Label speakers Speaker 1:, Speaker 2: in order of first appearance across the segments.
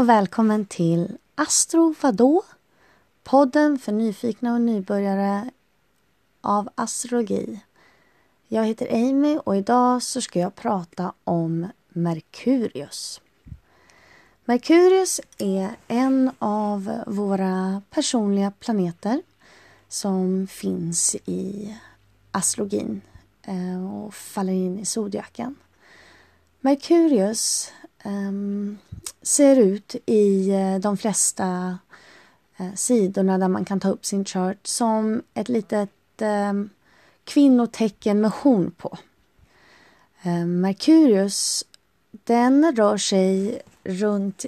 Speaker 1: och välkommen till Astro vadå? Podden för nyfikna och nybörjare av astrologi. Jag heter Amy och idag så ska jag prata om Merkurius. Merkurius är en av våra personliga planeter som finns i astrologin eh, och faller in i zodiaken. Merkurius um, ser ut i eh, de flesta uh, sidorna där man kan ta upp sin chart som ett litet ehm, kvinnotecken med horn på. Ehm, Merkurius den rör sig runt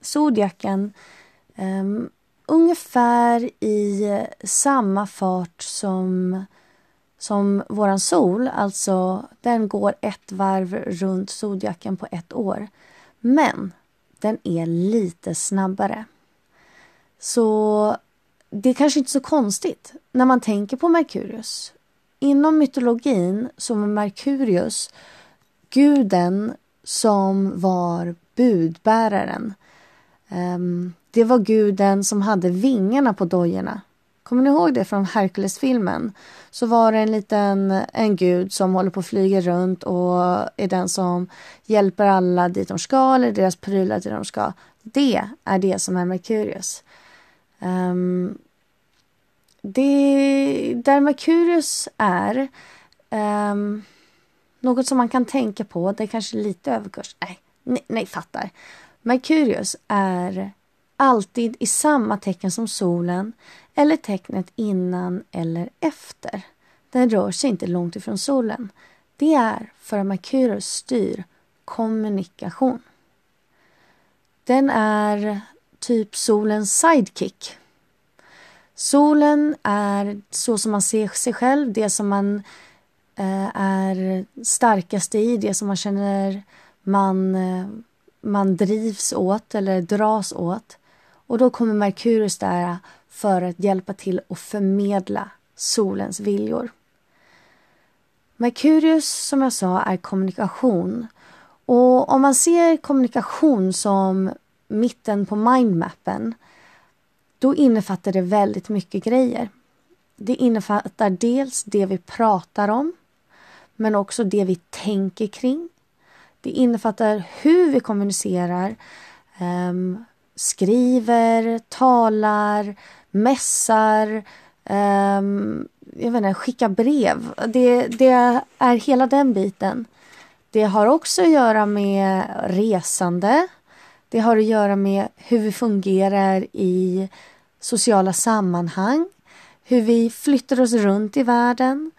Speaker 1: zodiaken um, ungefär i eh, samma fart som som våran sol, alltså den går ett varv runt zodiaken på ett år. Men den är lite snabbare. Så det är kanske inte så konstigt när man tänker på Merkurius. Inom mytologin så var Merkurius guden som var budbäraren. Ehm, det var guden som hade vingarna på dojorna. Kommer ni ihåg det från Herkulesfilmen? Så var det en liten en gud som håller på att flyga runt och är den som hjälper alla dit de ska eller deras prylar dit de ska. Det är det som är Merkurius. Um, ehm, det, där Merkurius är um, något som man kan tänka på, det är kanske lite överkurs. Nej, nej, nej, fattar. Merkurius är alltid i samma tecken som solen eller tecknet innan eller efter. Den rör sig inte långt ifrån solen. Det är för att Merkurius styr kommunikation. Den är typ solens sidekick. Solen är så som man ser sig själv, det som man eh, är starkast i, det som man känner man, eh, man drivs åt eller dras åt. Och då kommer Merkurius där äh, för att hjälpa till att förmedla solens viljor. Merkurius, som jag sa, är kommunikation. Och om man ser kommunikation som mitten på mindmappen då innefattar det väldigt mycket grejer. Det innefattar dels det vi pratar om men också det vi tänker kring. Det innefattar hur vi kommunicerar, um, skriver, talar, mässar, um, jag vet inte, skickar brev. Det, det är hela den biten. Det har också att göra med resande. Det har att göra med hur vi fungerar i sociala sammanhang. Hur vi flyttar oss runt i världen.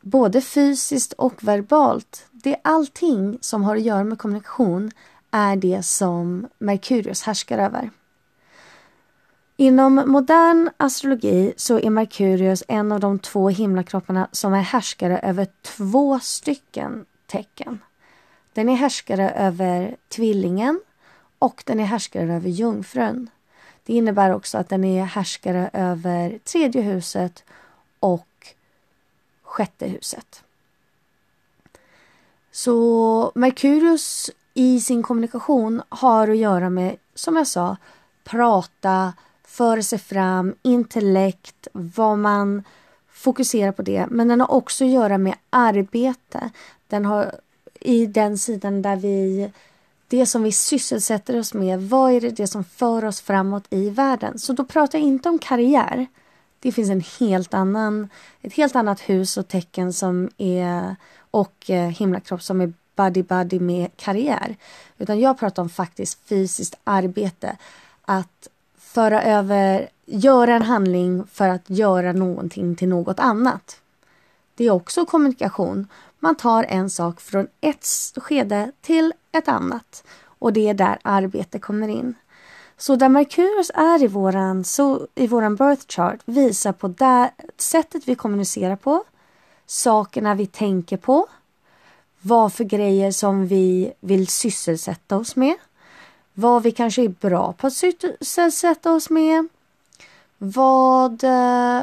Speaker 1: Både fysiskt och verbalt. Det är allting som har att göra med kommunikation är det som Merkurius härskar över. Inom modern astrologi så är Merkurius en av de två himlakropparna som är härskare över två stycken tecken. Den är härskare över tvillingen och den är härskare över jungfrun. Det innebär också att den är härskare över tredje huset och sjätte huset. Så Merkurius i sin kommunikation har att göra med, som jag sa, prata, föra sig fram, intellekt, vad man fokuserar på det. Men den har också att göra med arbete. Den har i den sidan där vi det som vi sysselsätter oss med, vad är det, det som för oss framåt i världen? Så då pratar jag inte om karriär. Det finns en helt annan, ett helt annat hus och tecken som är och eh, himlakropp som är buddy-buddy med karriär. Utan jag pratar om faktiskt fysiskt arbete. Att föra över, göra en handling för att göra någonting till något annat. Det är också kommunikation. Man tar en sak från ett skede till ett annat. Och det är där arbete kommer in. Så där Merkurius är i våran, så, i våran birth chart visar på där, sättet vi kommunicerar på, sakerna vi tänker på, vad för grejer som vi vill sysselsätta oss med. Vad vi kanske är bra på att sysselsätta oss med. Vad eh,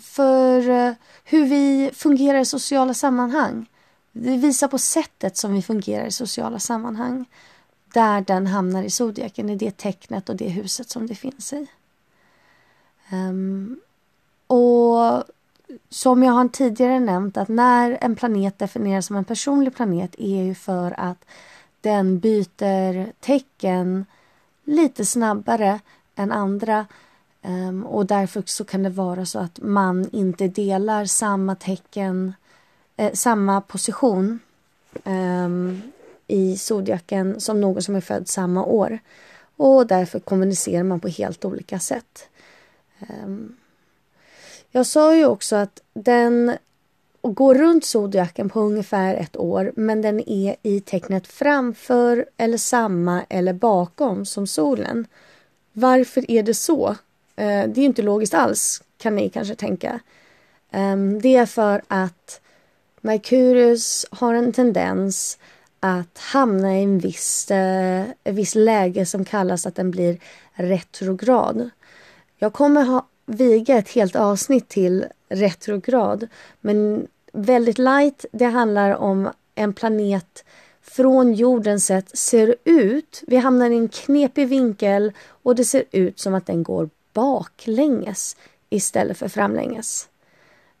Speaker 1: för eh, hur vi fungerar i sociala sammanhang. Vi visar på sättet som vi fungerar i sociala sammanhang. där den hamnar i zodiaken, i det tecknet och det huset som det finns i. Um, som jag har tidigare nämnt att när en planet definieras som en personlig planet är ju för att den byter tecken lite snabbare än andra um, och därför så kan det vara så att man inte delar samma tecken, eh, samma position um, i zodiaken som någon som är född samma år. Och därför kommunicerar man på helt olika sätt. Um, jag sa ju också att den går runt zodiaken på ungefär ett år men den är i tecknet framför eller samma eller bakom som solen. Varför är det så? Eh, det är inte logiskt alls kan ni kanske tänka. Ehm, det är för att Merkurius har en tendens att hamna i en viss, eh, ett visst läge som kallas att den blir retrograd. Jag kommer ha viga ett helt avsnitt till retrograd. Men väldigt light, det handlar om en planet från jordens sätt ser ut, vi hamnar i en knepig vinkel och det ser ut som att den går baklänges istället för framlänges.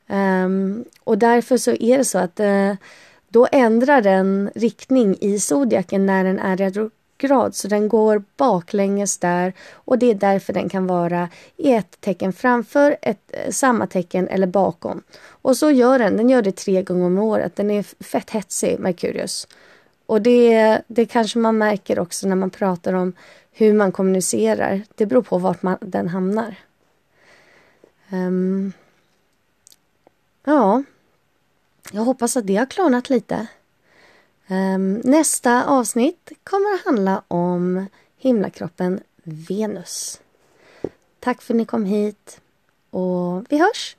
Speaker 1: Um, och därför så är det så att uh, då ändrar den riktning i zodiaken när den är grad så den går baklänges där och det är därför den kan vara i ett tecken framför, ett, eh, samma tecken eller bakom. Och så gör den, den gör det tre gånger om året. Den är fett hetsig, Merkurius. Och det, det kanske man märker också när man pratar om hur man kommunicerar. Det beror på vart man, den hamnar. Um, ja, jag hoppas att det har klarnat lite. Ehm, nästa avsnitt kommer att handla om himlakroppen Venus. Tack för att ni kom hit och vi hörs!